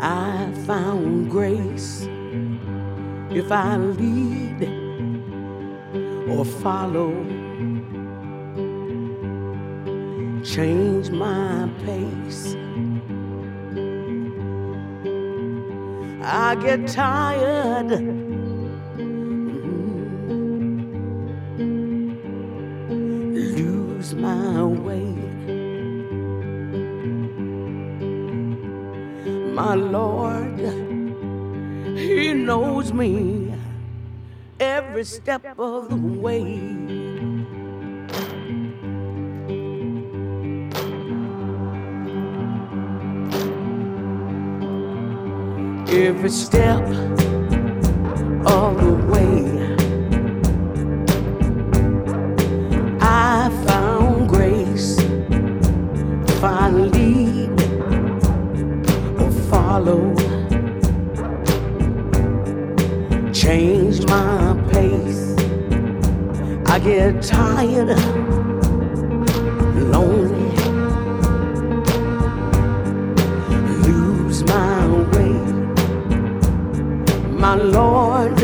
I found grace if I lead or follow. Change my pace. I get tired. My Lord, He knows me every step of the way. Every step Tired, lonely, lose my way. My Lord,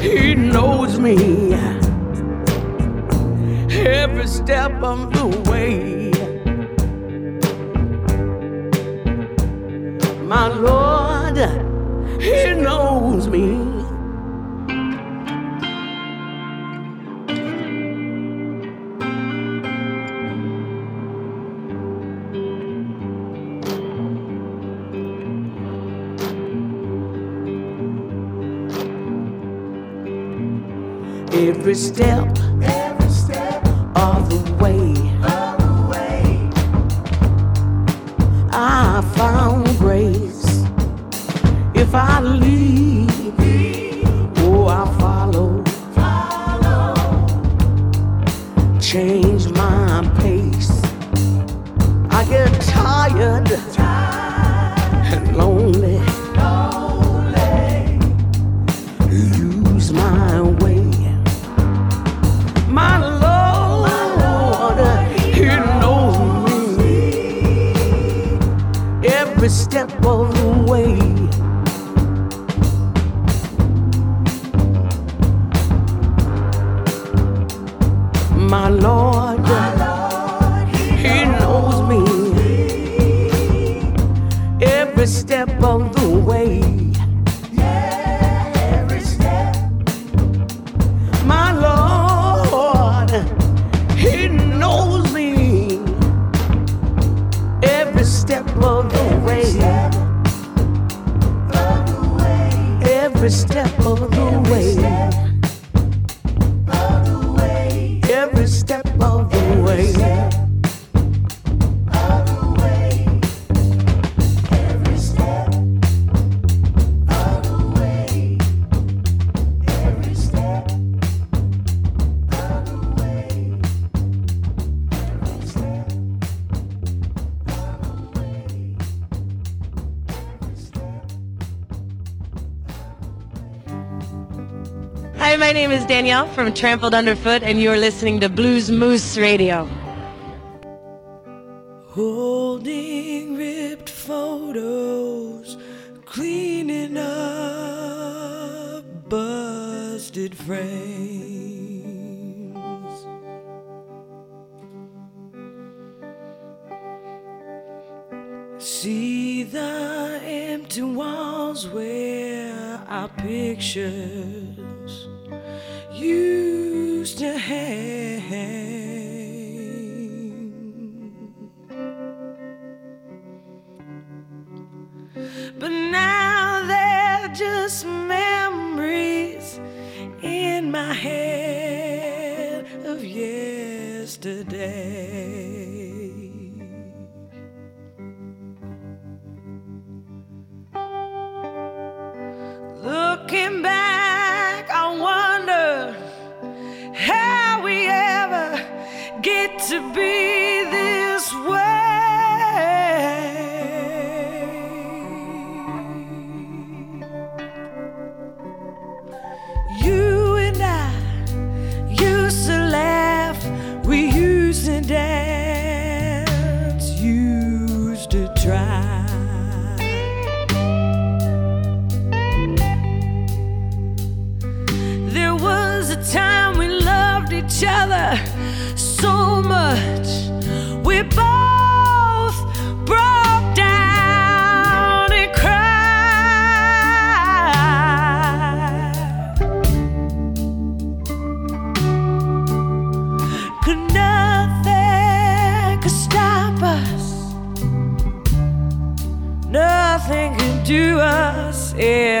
He knows me every step of the way. My Lord, He knows Every step, Danielle from Trampled Underfoot, and you're listening to Blues Moose Radio. Holding ripped photos, cleaning up busted frames. See the empty walls where our pictures used to hang. But now they're just memories in my head of yesterday. get to be this way. You and I used to laugh, we used to dance, used to try. Yeah.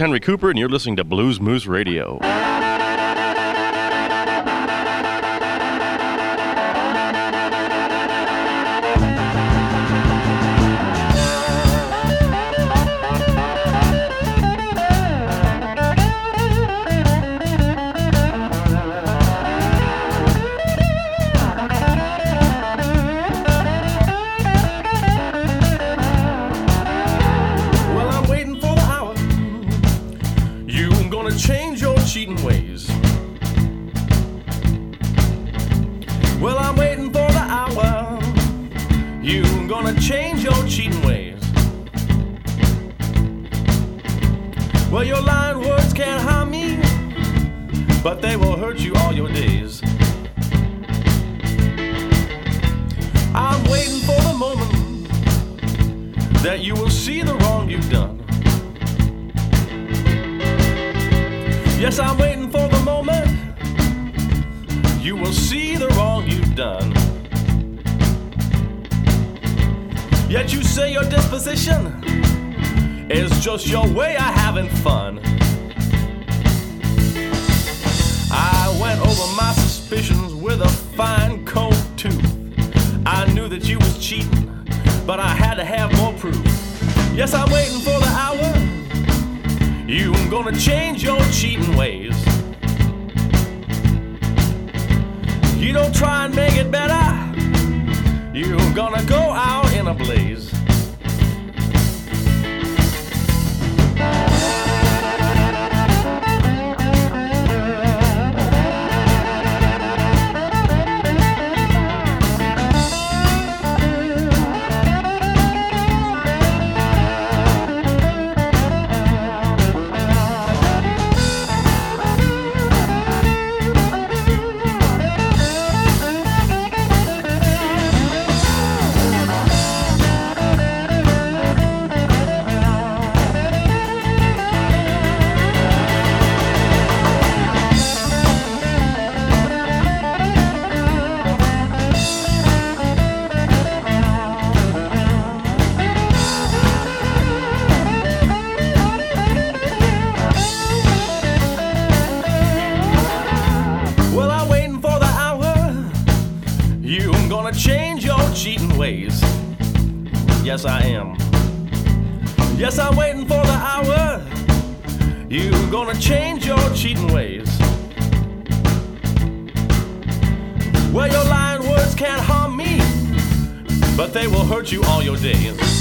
Henry Cooper, and you're listening to Blues Moose Radio. Your disposition is just your way of having fun. I went over my suspicions with a fine cold tooth. I knew that you was cheating, but I had to have more proof. Yes, I'm waiting for the hour. You gonna change your cheating ways. You don't try and make it better. You're gonna go out in a blaze. Yes, I am. Yes, I'm waiting for the hour. You gonna change your cheating ways. Well, your lying words can't harm me, but they will hurt you all your days.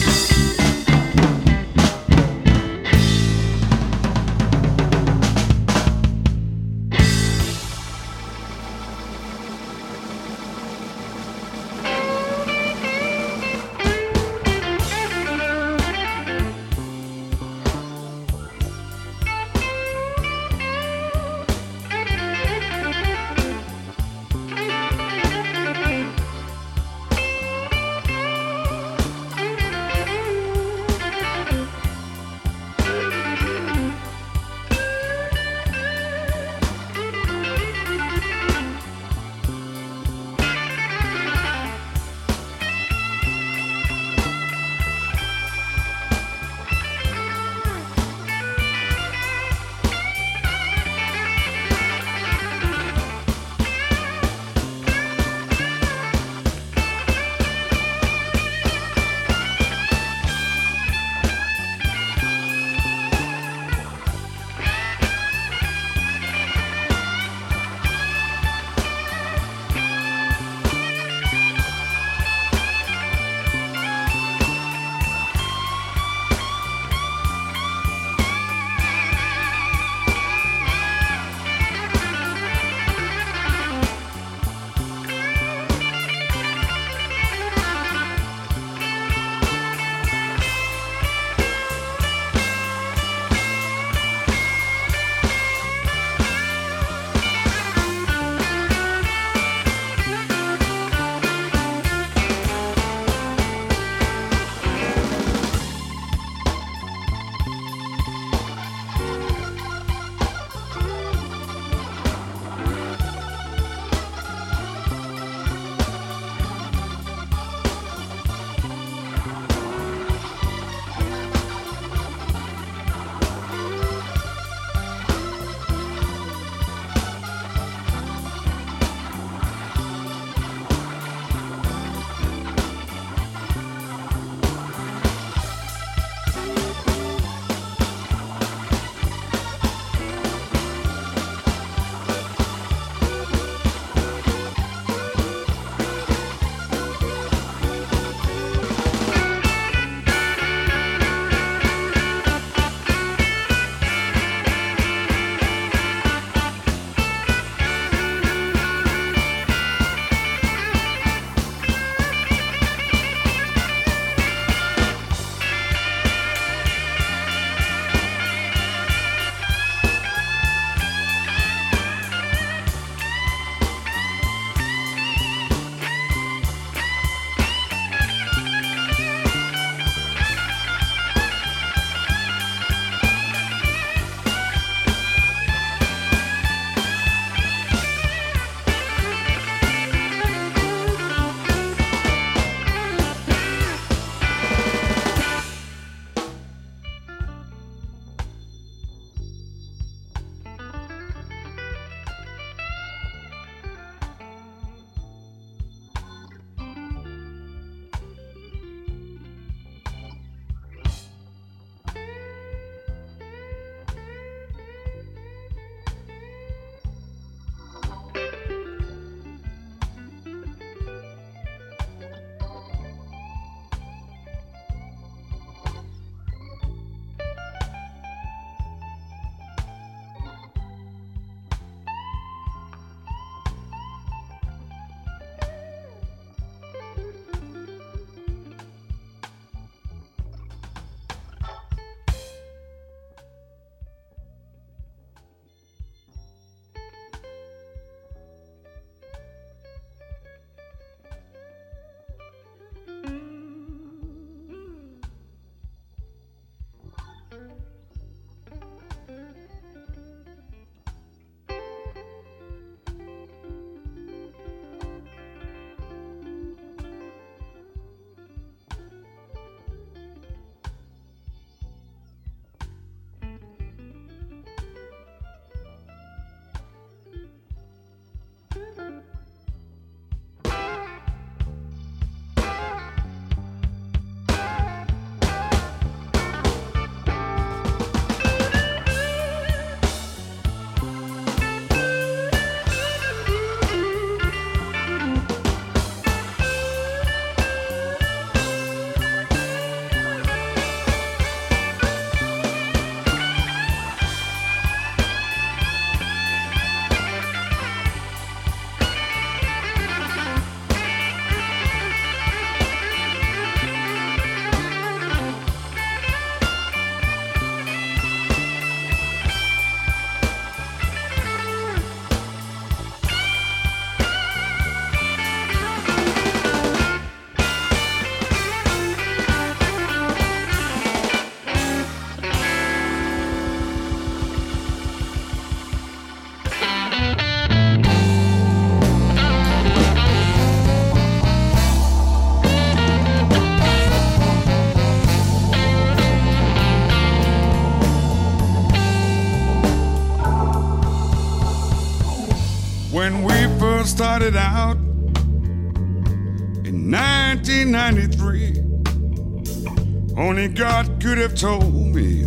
1993. Only God could have told me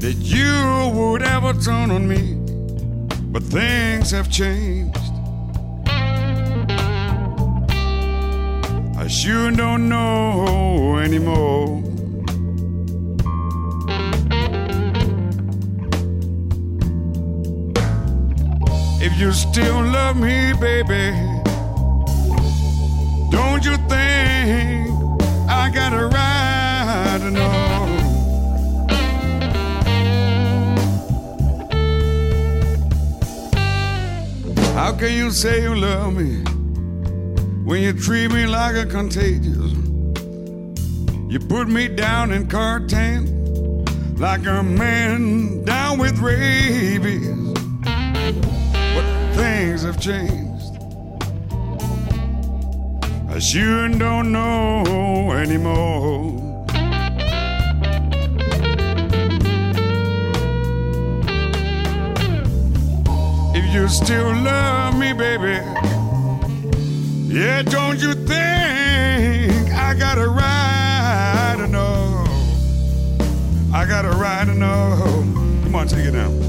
that you would ever turn on me. But things have changed. I sure don't know anymore. If you still love me, baby, you think I got a right to know? How can you say you love me when you treat me like a contagious? You put me down in cartan like a man down with rabies. But things have changed. I sure don't know anymore. If you still love me, baby, yeah, don't you think I got a right to know? I got a right to know. Come on, take it down.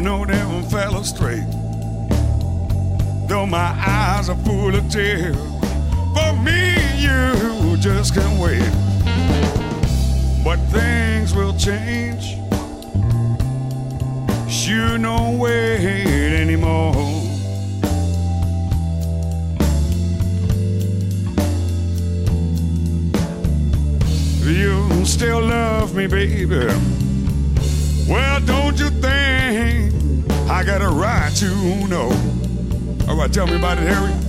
You all know them fell straight. Though my eyes are full of tears, for me you just can't wait. But things will change. Sure, no wait anymore. You still love me, baby. Well, don't you think I got a right to know? All right, tell me about it, Harry.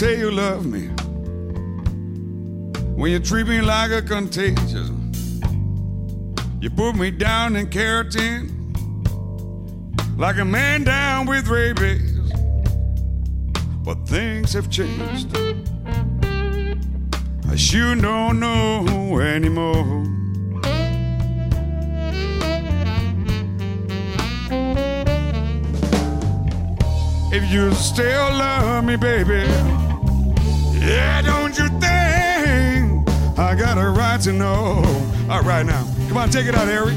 Say you love me when you treat me like a contagion. You put me down in keratin like a man down with rabies. But things have changed. I sure don't know anymore. If you still love me, baby, yeah, don't you think I got a right to know? All right, now, come on, take it out, Harry.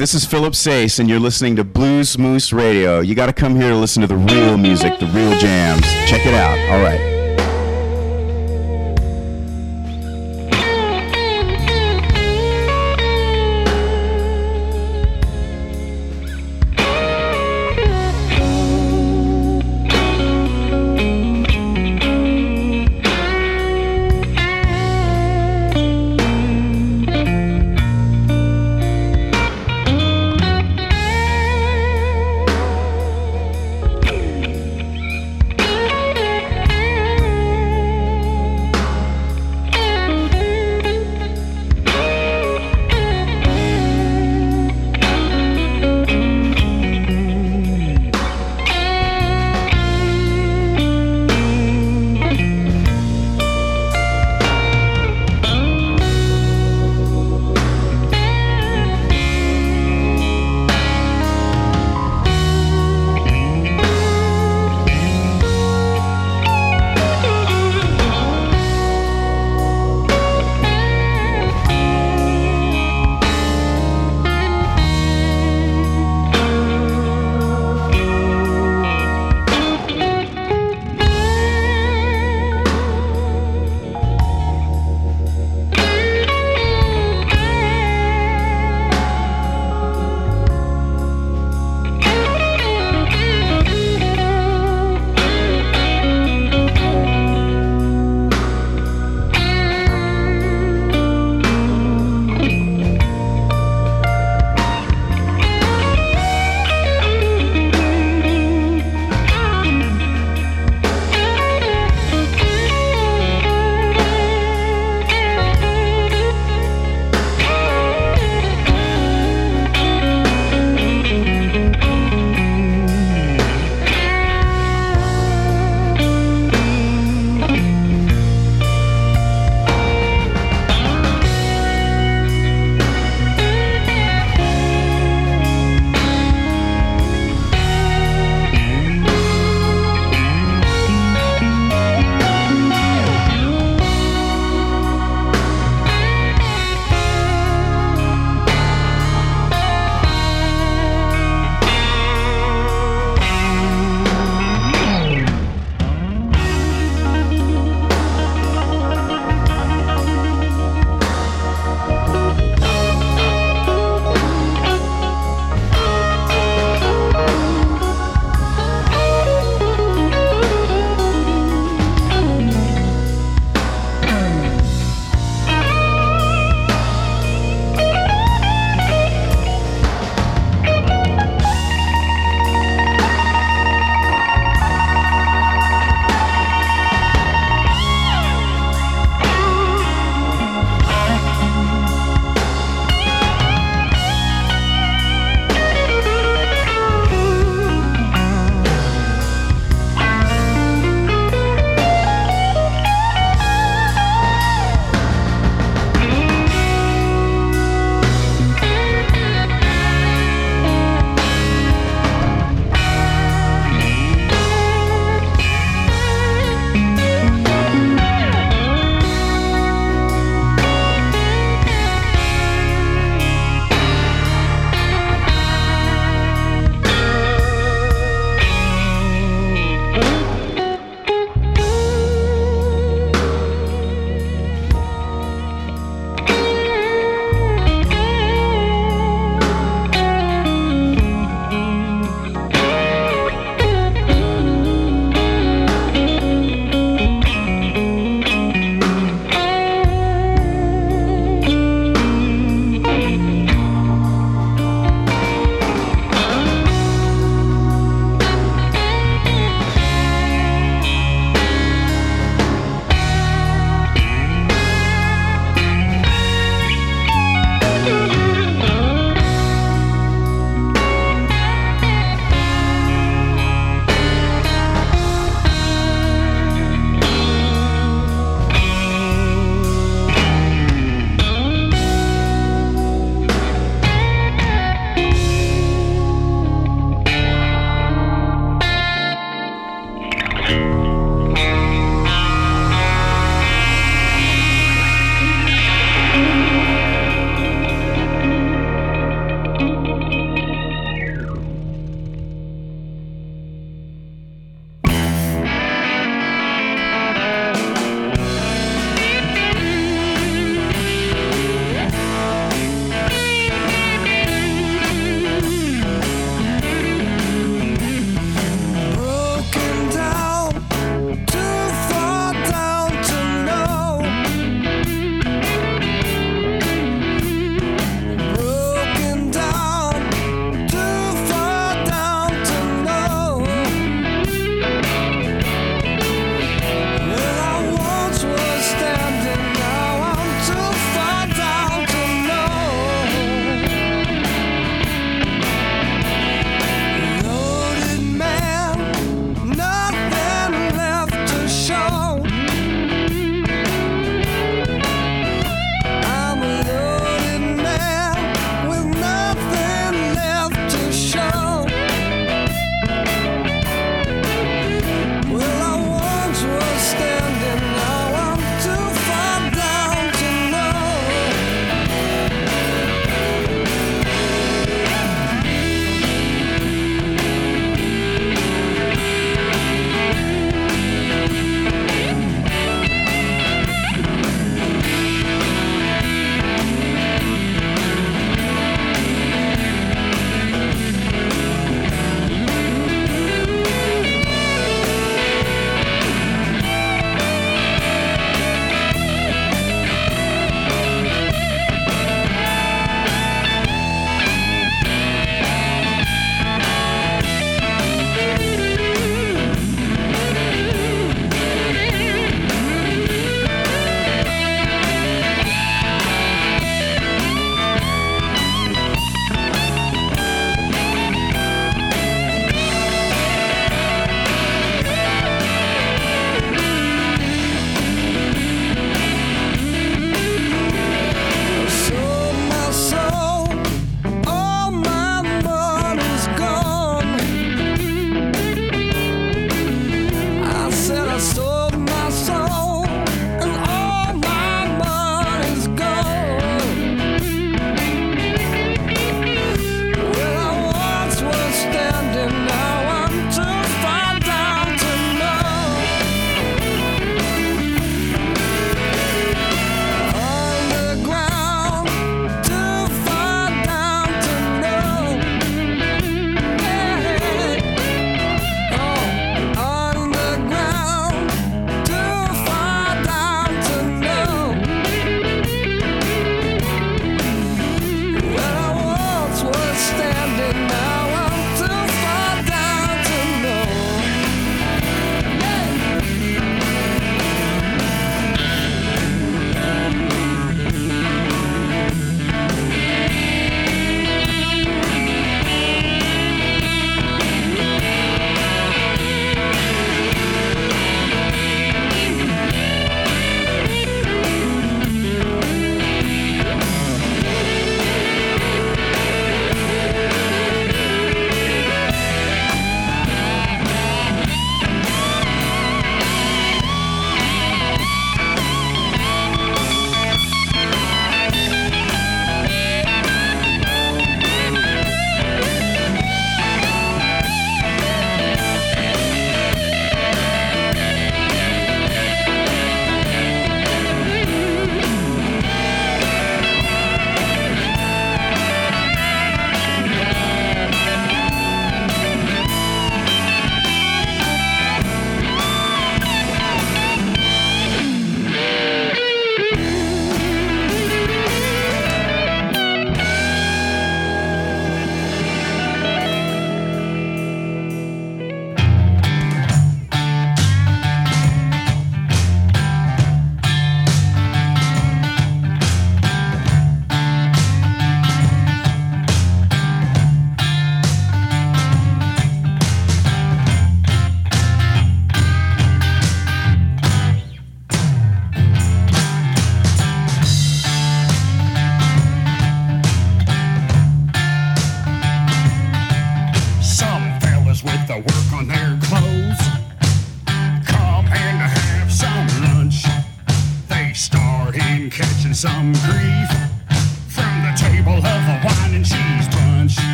This is Philip Sayce, and you're listening to Blues Moose Radio. You got to come here to listen to the real music, the real jams. Check it out. All right.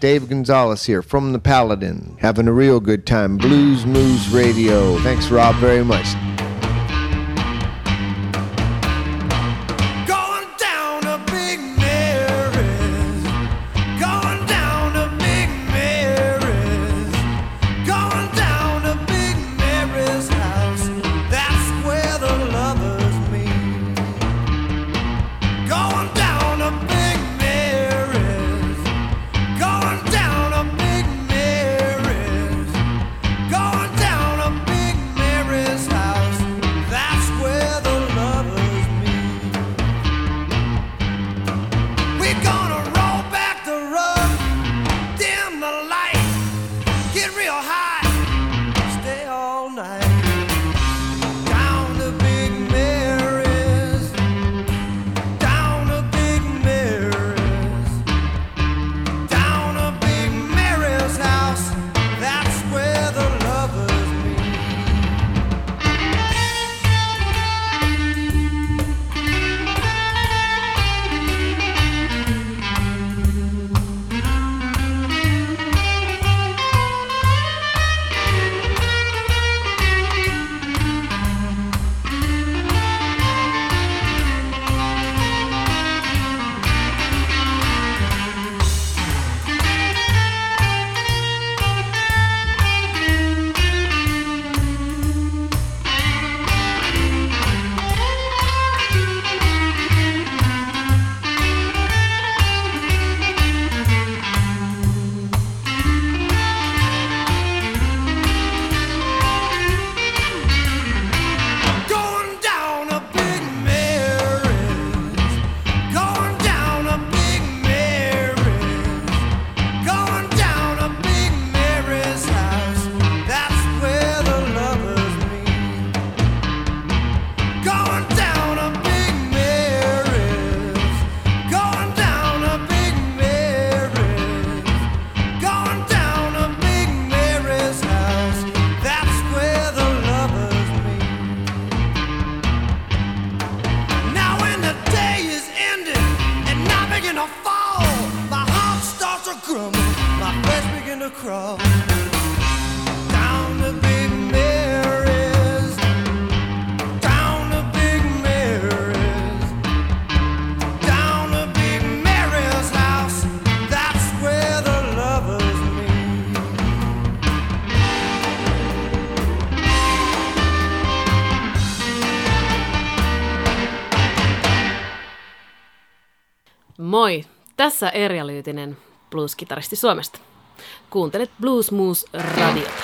Dave Gonzalez here from the Paladin. Having a real good time. Blues Moose Radio. Thanks, Rob, very much. Tässä Erja Lyytinen, blueskitaristi Suomesta. Kuuntelet Blues Moose Radiota.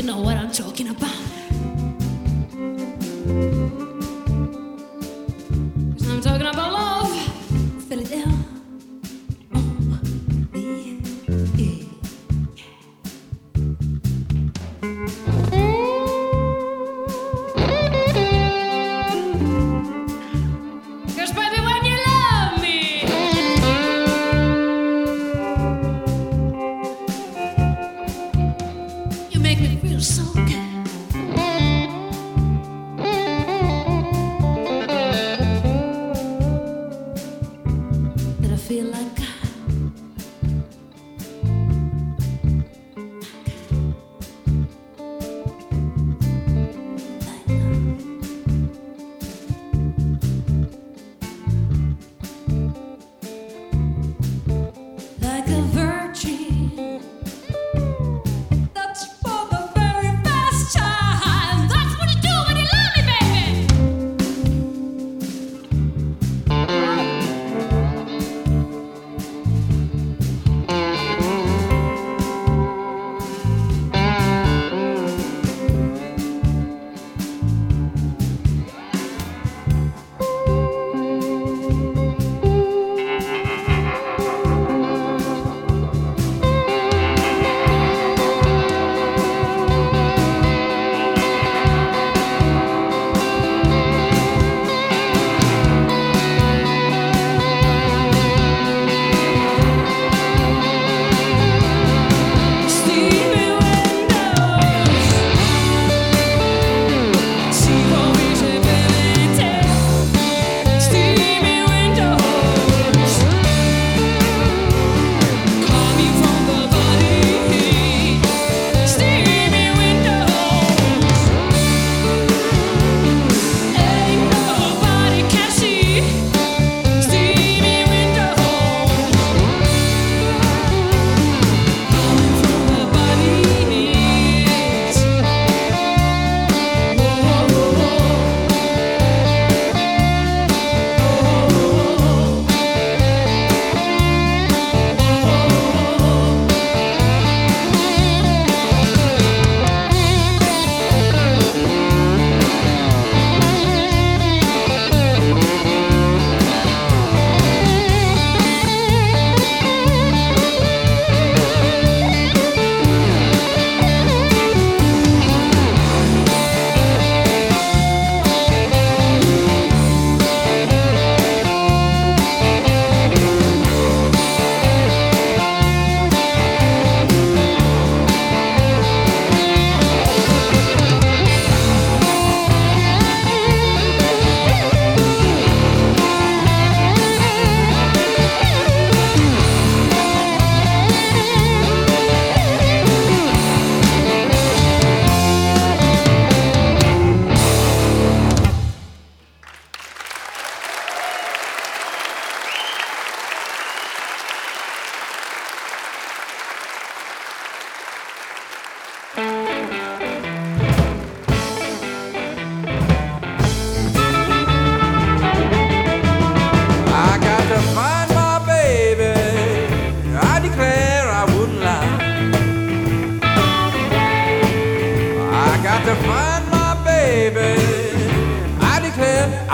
You know what I'm talking about.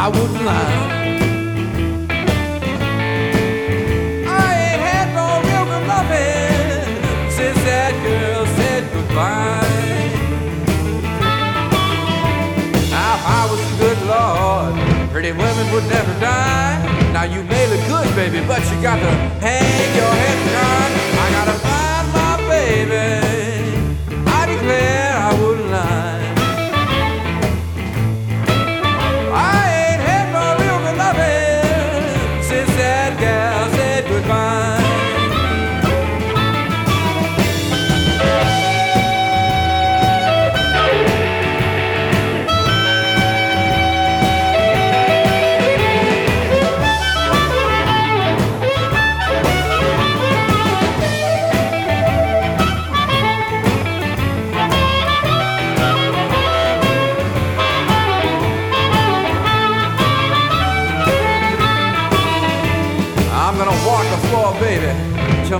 I wouldn't lie. I ain't had no real good since that girl said goodbye. Now, if I was good Lord, pretty women would never die. Now you may look good, baby, but you got to hang your head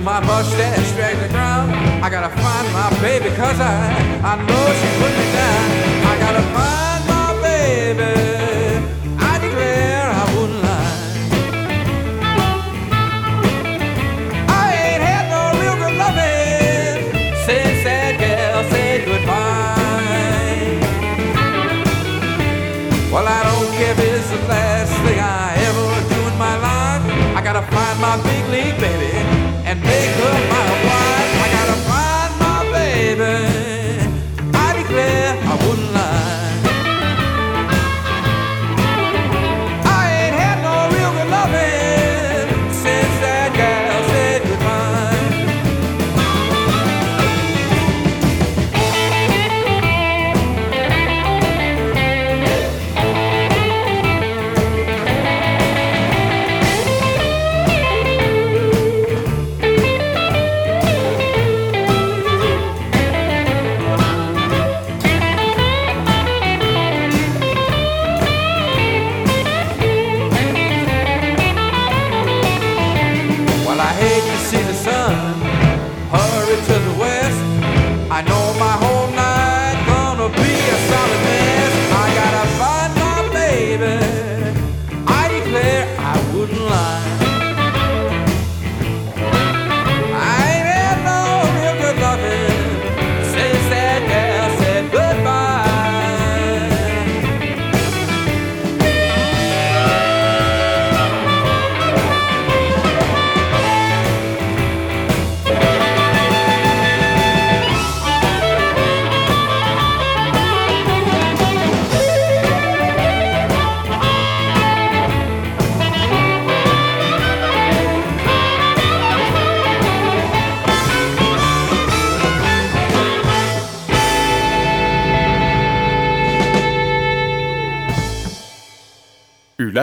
my mustache drags the ground. I gotta find my baby, cause I, I know she put me down.